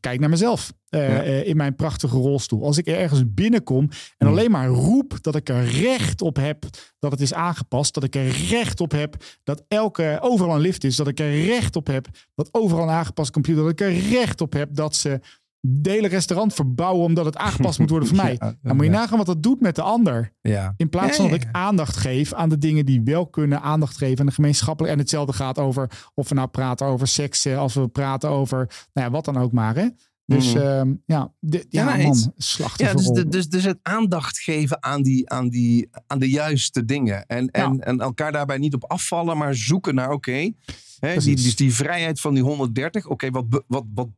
Kijk naar mezelf eh, Ja. eh, in mijn prachtige rolstoel. Als ik ergens binnenkom en Hmm. alleen maar roep dat ik er recht op heb dat het is aangepast, dat ik er recht op heb dat elke overal een lift is, dat ik er recht op heb dat overal een aangepast computer, dat ik er recht op heb dat ze de hele restaurant verbouwen omdat het aangepast moet worden voor mij. Ja, Dan moet je ja. nagaan wat dat doet met de ander. Ja. In plaats van dat ik aandacht geef aan de dingen die wel kunnen aandacht geven aan de gemeenschappelijke. En hetzelfde gaat over of we nou praten over seks, als we praten over nou ja, wat dan ook maar. Hè? Dus Mhm. ehm, ja, de, ja, Ja, man, het- Ja, dus, dus, dus het aandacht geven aan, die, aan, die, aan de juiste dingen. En, en, en elkaar daarbij niet op afvallen, maar zoeken naar, oké, hè, die, Precies. dus die vrijheid van die 130. Oké, wat, wat, wat,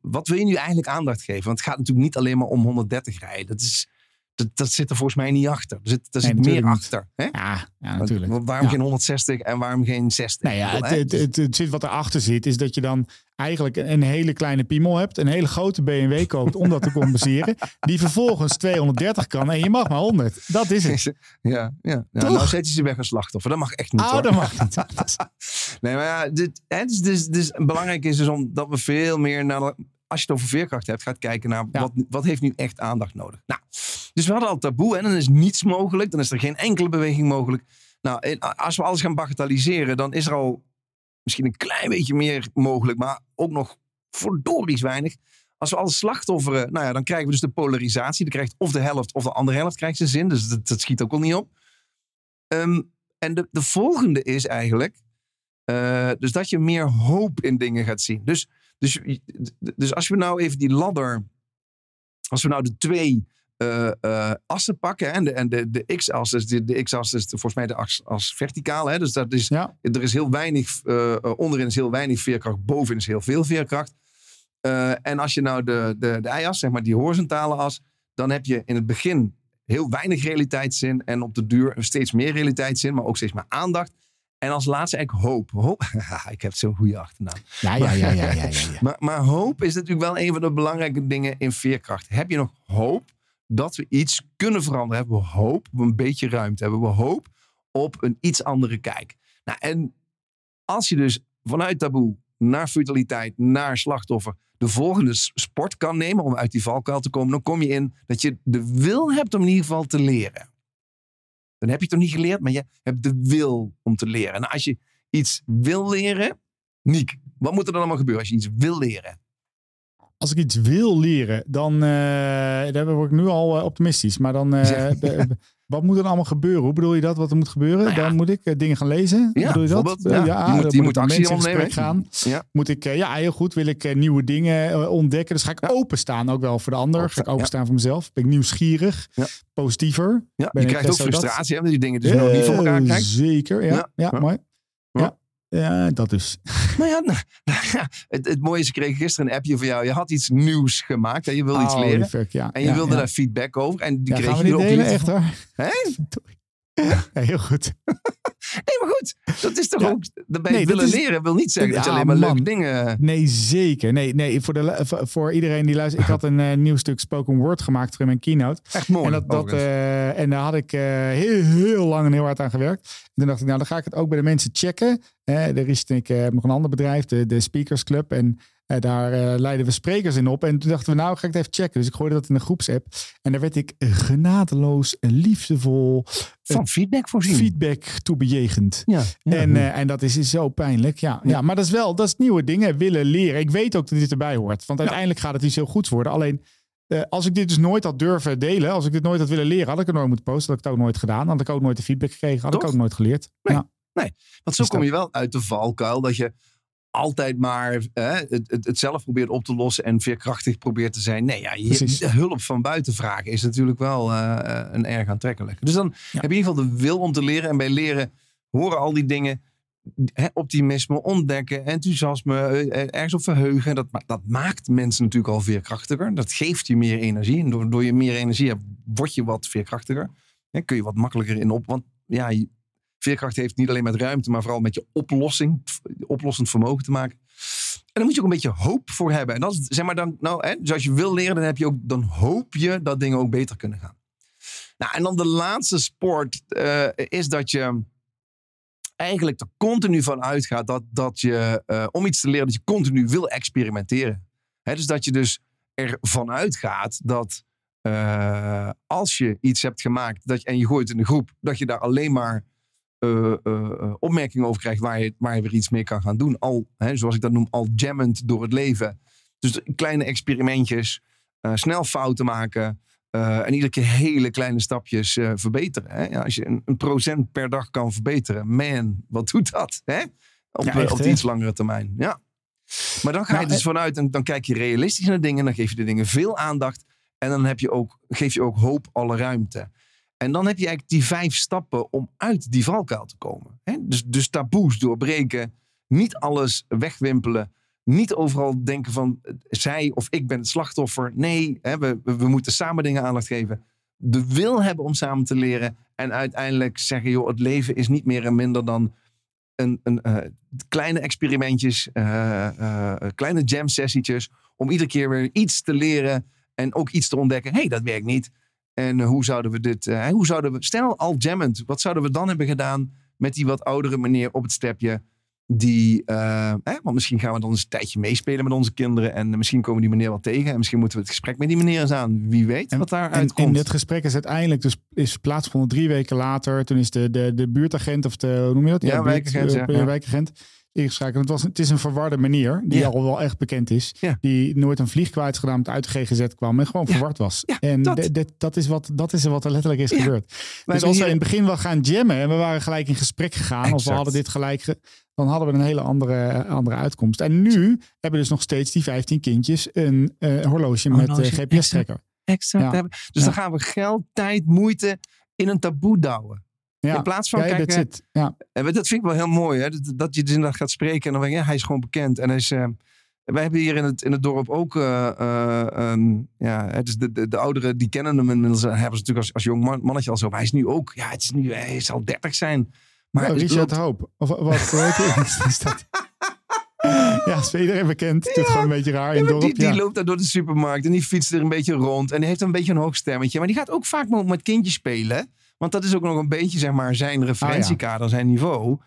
wat wil je nu eigenlijk aandacht geven? Want het gaat natuurlijk niet alleen maar om 130 rijden. Dat, is, dat, dat zit er volgens mij niet achter. Er zit, er Nee, zit meer achter. Hè? ja, ja, natuurlijk. want Waarom Ja. geen 160 en waarom geen 60? Nou ja, het, hè? het, het, het zit wat erachter zit, is dat je dan eigenlijk een hele kleine piemel hebt, een hele grote BMW koopt om dat te compenseren, die vervolgens 230 kan en je mag maar 100. Dat is het. Ja, ja. ja nou zet je ze weg als slachtoffer. Dat mag echt niet. Oh, hoor. dat mag niet. Nee, maar ja, dit, hè, dus, dus, dus belangrijk is dus om dat we veel meer naar, als je het over veerkracht hebt, gaat kijken naar Ja. wat, wat heeft nu echt aandacht nodig. Nou, dus we hadden al taboe en dan is niets mogelijk, dan is er geen enkele beweging mogelijk. Nou, en als we alles gaan bagatelliseren, dan is er al misschien een klein beetje meer mogelijk, maar ook nog verdories weinig. Als we alles slachtofferen, nou ja, dan krijgen we dus de polarisatie. Dan krijgt of de helft of de andere helft krijgt zijn zin. Dus dat, dat schiet ook al niet op. Ehm, en de, de volgende is eigenlijk, eh, dus dat je meer hoop in dingen gaat zien. Dus, dus, dus als we nou even die ladder, als we nou de twee eh, assen pakken, en de, en de, de x-as, dus de, de x-as is volgens mij de as, as verticaal, hè, dus dat is, Ja, er is heel weinig, eh, onderin is heel weinig veerkracht, bovenin is heel veel veerkracht. En als je nou de, de, de y-as, zeg maar die horizontale as, dan heb je in het begin heel weinig realiteitszin en op de duur steeds meer realiteitszin, maar ook steeds meer aandacht. En als laatste eigenlijk hoop. hoop. ik heb zo'n goede achternaam. ja, ja, ja, ja, ja, ja, ja. Maar, maar hoop is natuurlijk wel een van de belangrijke dingen in veerkracht. Heb je nog hoop dat we iets kunnen veranderen? Hebben we hoop op een beetje ruimte? Hebben we hoop op een iets andere kijk? Nou, en als je dus vanuit taboe naar vitaliteit, naar slachtoffer, de volgende sport kan nemen om uit die valkuil te komen, dan kom je in dat je de wil hebt om in ieder geval te leren. Dan heb je het toch niet geleerd, maar je hebt de wil om te leren. En als je iets wil leren, Niek, wat moet er dan allemaal gebeuren als je iets wil leren? Als ik iets wil leren, dan uh, daar word ik nu al eh, optimistisch. Maar dan, eh, Wat moet er allemaal gebeuren? Hoe bedoel je dat? Wat er moet gebeuren? Nou ja. Dan moet ik eh, dingen gaan lezen? Ja, bedoel je dat? Eh, ja. Je moet- dan je moet met actie mensen in gesprek gaan. Moet ik, eh, ja, heel goed. Wil ik eh, nieuwe dingen eh, ontdekken? Dus ga ik openstaan ook wel voor de ander. Ga ik Openstaan, voor mezelf? Ben ik nieuwsgierig? Positiever? Ja, Ben je krijgt eh, ook dat? frustratie hè, met die dingen die je nog niet voor elkaar Eh, krijgt. Zeker, ja. Ja, Ja. Ja. mooi. Ja. Ja. Dat dus. Nou ja, nou, ja, het, het mooie is, ik kreeg gisteren een appje van jou. Je had iets nieuws gemaakt en je wilde iets Oh, leren. fuck, ja. En je Ja, wilde daar feedback over. En die kreeg je ook delen? niet. Echt hoor. Hè? Ja, heel goed. Nee, maar goed. Dat is toch Ja. ook... Daarbij Nee, dat willen is- leren wil niet zeggen dat je alleen maar leuke dingen... Nee, zeker. Nee, nee voor, de, voor- iedereen die luistert. Ik had een eh, nieuw stuk spoken word gemaakt voor in mijn keynote. Echt mooi. en, dat, dat, eh, en daar had ik eh, heel, heel lang en heel hard aan gewerkt. En toen dacht ik, nou dan ga ik het ook bij de mensen checken. Er is ik eh, heb nog een ander bedrijf, de, de Speakers Club. En eh, daar eh, leiden we sprekers in op. En toen dachten we, nou ga ik het even checken. Dus ik gooide dat in een groepsapp. En daar werd ik genadeloos, liefdevol, Van feedback voorzien. feedback toe bejegend. ja. ja. En, eh, en dat is is zo pijnlijk. Ja, ja. maar dat is wel, dat is nieuwe dingen willen leren. Ik weet ook dat dit erbij hoort. Want uiteindelijk gaat het iets heel goeds worden. Alleen, eh, als ik dit dus nooit had durven delen, als ik dit nooit had willen leren, had ik het nooit moeten posten. Had ik het ook nooit gedaan. Had ik ook nooit de feedback gekregen. Had ik ook nooit geleerd. Nee. Ja. Want zo is kom dat- je wel uit de valkuil dat je altijd maar eh, het, het, het zelf probeert op te lossen en veerkrachtig probeert te zijn. Nee, ja, je, hulp van buiten vragen is natuurlijk wel eh, eh, een erg aantrekkelijk. Dus dan heb je in ieder geval de wil om te leren. En bij leren horen al die dingen. Hè, optimisme, ontdekken, enthousiasme, eh, ergens op verheugen. Dat, dat maakt mensen natuurlijk al veerkrachtiger. Dat geeft je meer energie. En door, door je meer energie hebt, word je wat veerkrachtiger. Hè, kun je wat makkelijker in op. Want ja, veerkracht heeft niet alleen met ruimte, maar vooral met je oplossing, oplossend vermogen te maken. En daar moet je ook een beetje hoop voor hebben. En dat is, zeg maar dan, nou, hè, dus als je wil leren, dan, heb je ook, dan hoop je dat dingen ook beter kunnen gaan. Nou, en dan de laatste sport eh, is dat je eigenlijk er continu van uitgaat dat, dat je, eh, om iets te leren, dat je continu wil experimenteren. Hè, dus dat je dus ervan uitgaat dat eh, als je iets hebt gemaakt dat, je- en je gooit in de groep, dat je daar alleen maar eh, eh, eh, opmerkingen over krijgt waar je, waar je weer iets mee kan gaan doen. Al, hè, zoals ik dat noem, al jammend door het leven. Dus kleine experimentjes, snel fouten maken. en iedere keer hele kleine stapjes verbeteren. Hè? Ja, als je een, een procent per dag kan verbeteren, man, wat doet dat? Hè? Op, Ja, echt, op iets langere termijn. Ja. Maar dan ga je Nou, dus vanuit en dan kijk je realistisch naar dingen. Dan geef je de dingen veel aandacht. En dan heb je ook, geef je ook hoop alle ruimte. En dan heb je eigenlijk die vijf stappen om uit die valkuil te komen. Dus, dus taboes doorbreken. Niet alles wegwimpelen. Niet overal denken van eh, zij of ik ben het slachtoffer. Nee, we, we moeten samen dingen aandacht geven. De wil hebben om samen te leren. En uiteindelijk zeggen, joh, het leven is niet meer en minder dan een, een, eh, kleine experimentjes, eh, kleine jam sessietjes. Om iedere keer weer iets te leren en ook iets te ontdekken. Hey, dat werkt niet. En eh, hoe zouden we dit, eh, hoe zouden we, stel al jammend, wat zouden we dan hebben gedaan met die wat oudere meneer op het stepje? Die, eh, hè, want misschien gaan we dan eens een tijdje meespelen met onze kinderen. En misschien komen die meneer wel tegen. En misschien moeten we het gesprek met die meneer eens aan. Wie weet wat daar En, uitkomt. en dit gesprek is uiteindelijk dus is plaatsgevonden drie weken later. Toen is de, de, de buurtagent of de, hoe noem je dat? Ja, wijkagent, ja, ja. wijkagent ingeschakeld. Het, was, het is een verwarde meneer die Ja. al wel echt bekend is. Ja. Die nooit een vlieg kwijt is gedaan, met uit de GGZ kwam en gewoon Ja. verward was. En dat. de- de- dat, is wat, dat is wat er letterlijk is gebeurd. Wij Dus als we hier- in het begin wel gaan jammen en we waren gelijk in gesprek gegaan, of we hadden dit gelijk, ge- dan hadden we een hele andere, andere uitkomst. En nu hebben dus nog steeds die 15 kindjes een eh, horloge met Horloge, eh, GPS-trekker. Exact. Dus dan gaan we geld, tijd, moeite in een taboe douwen. Ja, In plaats van, ja, kijk, that's eh. Ja. En dat vind ik wel heel mooi, hè? Dat, dat je dus inderdaad gaat spreken en dan denk je, ja, hij is gewoon bekend. En hij is, eh, wij hebben hier in het, in het dorp ook, eh, eh, een- ja, het is de, de, de ouderen die kennen hem inmiddels, hebben ze natuurlijk als, als jong man- mannetje al zo. Maar hij is nu ook, ja, het is nu, hij zal 30 zijn. Maar hij Richard loopt- Hoop. Of wat is dat? Ja, is voor iedereen bekend. Het is gewoon een beetje raar in Ja, het dorp. die, die ja. loopt daar door de supermarkt en die fietst er een beetje rond. En die heeft een beetje een hoog stemmetje. Maar die gaat ook vaak met met kindjes spelen. Want dat is ook nog een beetje zeg maar, zijn referentiekader, zijn niveau.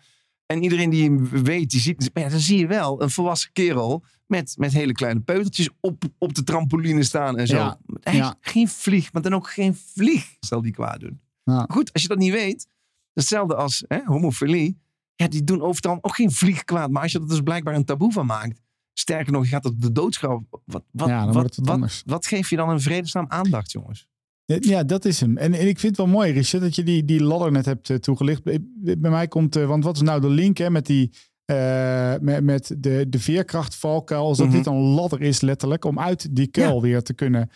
En iedereen die hem weet, die ziet. Maar ja, dan zie je wel een volwassen kerel met, met hele kleine peutertjes op, op de trampoline staan en zo. Ja, Hij ja. is geen vlieg, maar dan ook geen vlieg zal die kwaad doen. Ja. Goed, als je dat niet weet, hetzelfde als hè, homofilie. Ja, die doen over het algemeen ook geen vlieg kwaad. Maar als je er dus blijkbaar een taboe van maakt. Sterker nog, je gaat op de doodschap. Wat, wat, Ja, wat, wat wat, geef je dan in vredesnaam aandacht, jongens? Ja, dat is hem. En, en ik vind het wel mooi, Richard, dat je die, die ladder net hebt eh, toegelicht. Bij, mij komt, eh, want wat is nou de link hè, met, die, eh, met, met de, de veerkrachtvalkuil? Dat Mhm. dit een ladder is letterlijk, om uit die kuil weer te kunnen,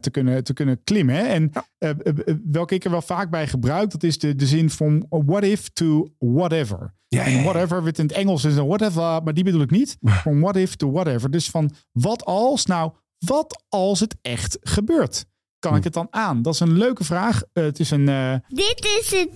te kunnen, te kunnen klimmen. Hè? En welke ik er wel vaak bij gebruik, dat is de, de zin van what if to whatever. Ja, En whatever, wit in het Engels is een whatever, maar die bedoel ik niet. Van what if to whatever. Dus van wat als, nou, wat als het echt gebeurt? Kan ik het dan aan? Dat is een leuke vraag. Eh, het is een eh, Dit is een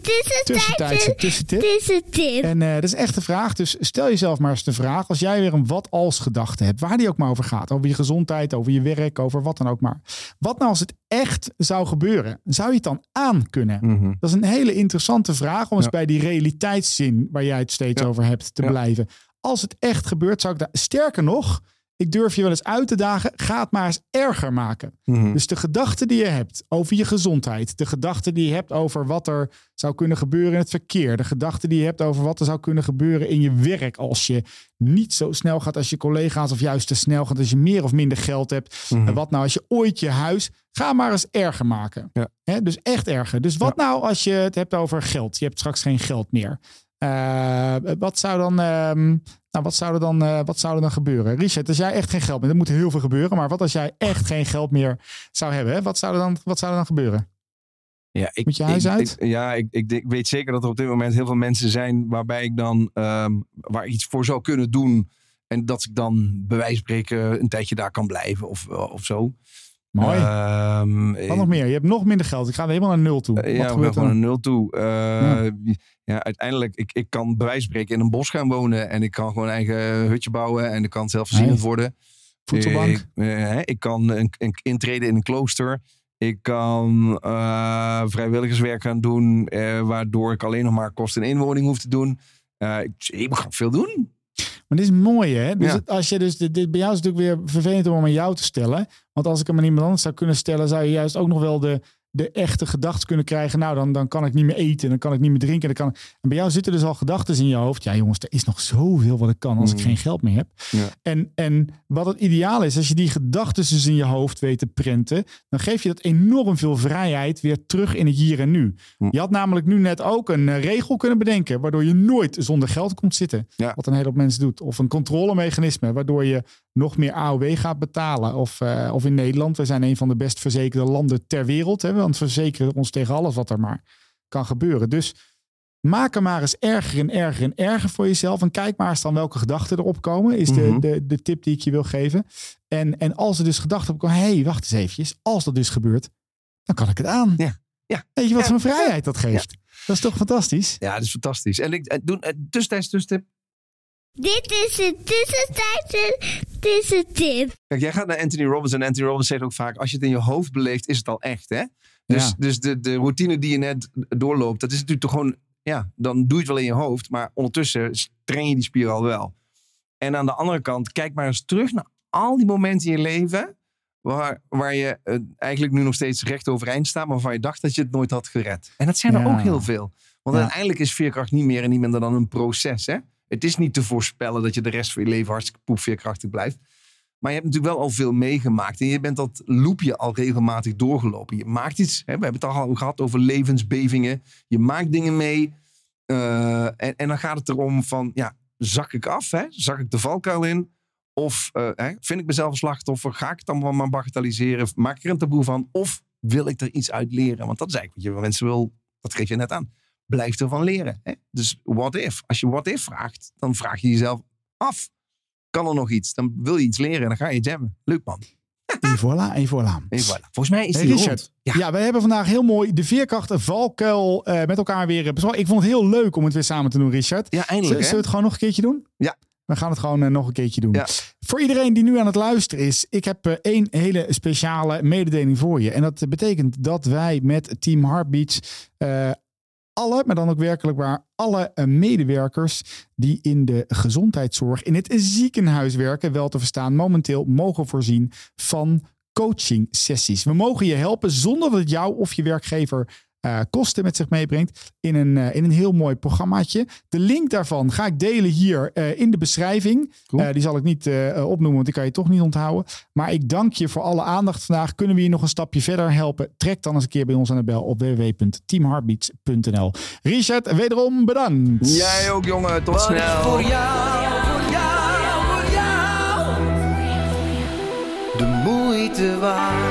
tussentijdse tussentip. tussentip. En eh, dat is echt een vraag. Dus stel jezelf maar eens de vraag. Als jij weer een wat als gedachte hebt. Waar die ook maar over gaat. Over je gezondheid, over je werk, over wat dan ook maar. Wat nou als het echt zou gebeuren? Zou je het dan aan kunnen? Mhm. Dat is een hele interessante vraag om eens bij die realiteitszin waar jij het steeds Ja. over hebt te Ja. blijven. Als het echt gebeurt, zou ik daar. Sterker nog, ik durf je wel eens uit te dagen. Ga het maar eens erger maken. Mhm. Dus de gedachten die je hebt over je gezondheid, de gedachten die je hebt over wat er zou kunnen gebeuren in het verkeer, de gedachten die je hebt over wat er zou kunnen gebeuren in je werk als je niet zo snel gaat als je collega's of juist te snel gaat als je meer of minder geld hebt. Mhm. En wat nou als je ooit je huis, ga maar eens erger maken. Ja. Dus echt erger. Dus wat nou als je het hebt over geld? Je hebt straks geen geld meer. Eh, wat zou dan, ehm, nou, wat zou er dan, eh, wat zou er dan gebeuren? Richard, als jij echt geen geld meer, er moet heel veel gebeuren. Maar wat als jij echt geen geld meer zou hebben? Hè? Wat zou er dan, wat zou er dan gebeuren? Ja, ik, Moet je huis ik- uit? ik- ja, ik, ik, weet zeker dat er op dit moment heel veel mensen zijn waarbij ik dan ehm, waar iets voor zou kunnen doen. En dat ik dan bij wijze van spreken een tijdje daar kan blijven of, of zo. Mooi. Ehm, wat nog meer? Je hebt nog minder geld. Ik ga helemaal naar nul toe. Wat ja, we gebeurt gaan gewoon er? een nul toe. Eh, ja. uiteindelijk, ik, ik kan bij wijze van spreken in een bos gaan wonen. En ik kan gewoon een eigen hutje bouwen. En ik kan zelfvoorzienend Hey. worden. Voedselbank. Ik, eh, ik kan een, een intreden in een klooster. Ik kan eh, vrijwilligerswerk gaan doen. waardoor ik alleen nog maar kosten en inwoning hoef te doen. Ik, ik kan veel doen. Maar dit is mooi, hè? Dus Ja. als je dus dit, dit bij jou is het natuurlijk weer vervelend om aan jou te stellen. Want als ik hem aan iemand anders zou kunnen stellen, zou je juist ook nog wel de, de echte gedachte kunnen krijgen. Nou, dan, dan kan ik niet meer eten, dan kan ik niet meer drinken. Dan kan... En bij jou zitten dus al gedachten in je hoofd. Ja, jongens, er is nog zoveel wat ik kan als ik Mm. geen geld meer heb. Ja. En, en wat het ideaal is, als je die gedachten dus in je hoofd weet te prenten, dan geef je dat enorm veel vrijheid weer terug in het hier en nu. Hm. Je had namelijk nu net ook een eh, regel kunnen bedenken, waardoor je nooit zonder geld komt zitten. Ja. Wat een hele hoop mensen doet. Of een controlemechanisme, waardoor je nog meer AOW gaat betalen. Of, eh, of in Nederland, we zijn een van de best verzekerde landen ter wereld. Hè, want we verzekeren ons tegen alles wat er maar kan gebeuren. Dus maak er maar eens erger en erger en erger voor jezelf. En kijk maar eens dan welke gedachten erop komen. Is de, Mhm. de, de tip die ik je wil geven. En, en als er dus gedachten opkomen. Hé, hey, wacht eens eventjes. Als dat dus gebeurt, dan kan ik het aan. Ja. Ja. Weet je wat Ja. voor vrijheid dat geeft? Dat is toch fantastisch? Ja, dat is fantastisch. En ik eh, doe eh, tussentijds tussentip. Dit is een tussentijdse tussentip. Kijk, jij gaat naar Anthony Robbins en Anthony Robbins zegt ook vaak: als je het in je hoofd beleeft, is het al echt, hè? Dus, Ja. dus de, de routine die je net doorloopt, dat is natuurlijk toch gewoon, ja, dan doe je het wel in je hoofd, maar ondertussen train je die spier al wel. En aan de andere kant, kijk maar eens terug naar al die momenten in je leven waar, waar je eh, eigenlijk nu nog steeds recht overeind staat, maar waarvan je dacht dat je het nooit had gered. En dat zijn er Ja. ook heel veel. Want Ja. uiteindelijk is veerkracht niet meer en niet minder dan een proces, hè? Het is niet te voorspellen dat je de rest van je leven hartstikke poep veerkrachtig blijft. Maar je hebt natuurlijk wel al veel meegemaakt. En je bent dat loopje al regelmatig doorgelopen. Je maakt iets. Hè, we hebben het al gehad over levensbevingen. Je maakt dingen mee. eh, en, en dan gaat het erom van, ja, zak ik af? Hè? Zak ik de valkuil in? Of eh, hè, vind ik mezelf een slachtoffer? Ga ik het dan maar bagatelliseren? Maak ik er een taboe van? Of wil ik er iets uit leren? Want dat is eigenlijk wat je mensen wil, dat geef je net aan. Blijf ervan leren. Hè? Dus what if? Als je what if vraagt, dan vraag je jezelf af. Kan er nog iets? Dan wil je iets leren en dan ga je iets hebben. Leuk man. En voilà, en voilà. En voilà. Volgens mij is Hey, die Richard. rond. Ja. Ja. wij hebben vandaag heel mooi de veerkracht en valkuil eh, met elkaar weer besproken. Ik vond het heel leuk om het weer samen te doen, Richard. ja, eindelijk zullen we het gewoon nog een keertje doen? Ja. We gaan het gewoon eh, nog een keertje doen. Ja. Voor iedereen die nu aan het luisteren is, ik heb eh, één hele speciale mededeling voor je. En dat betekent dat wij met Team Heartbeats eh, alle, maar dan ook werkelijk waar, alle eh, medewerkers die in de gezondheidszorg in het ziekenhuis werken, wel te verstaan, momenteel mogen voorzien van coaching sessies. We mogen je helpen zonder dat het jou of je werkgever eh, kosten met zich meebrengt in een, eh, in een heel mooi programmaatje. De link daarvan ga ik delen hier eh, in de beschrijving. Cool. Eh, die zal ik niet eh, opnoemen, want die kan je toch niet onthouden. Maar ik dank je voor alle aandacht vandaag. Kunnen we je nog een stapje verder helpen? Trek dan eens een keer bij ons aan de bel op www.teamheartbeats.nl. Richard, wederom bedankt. Jij ook, jongen. Tot Wat is snel. voor jou, voor jou, voor jou de moeite waard?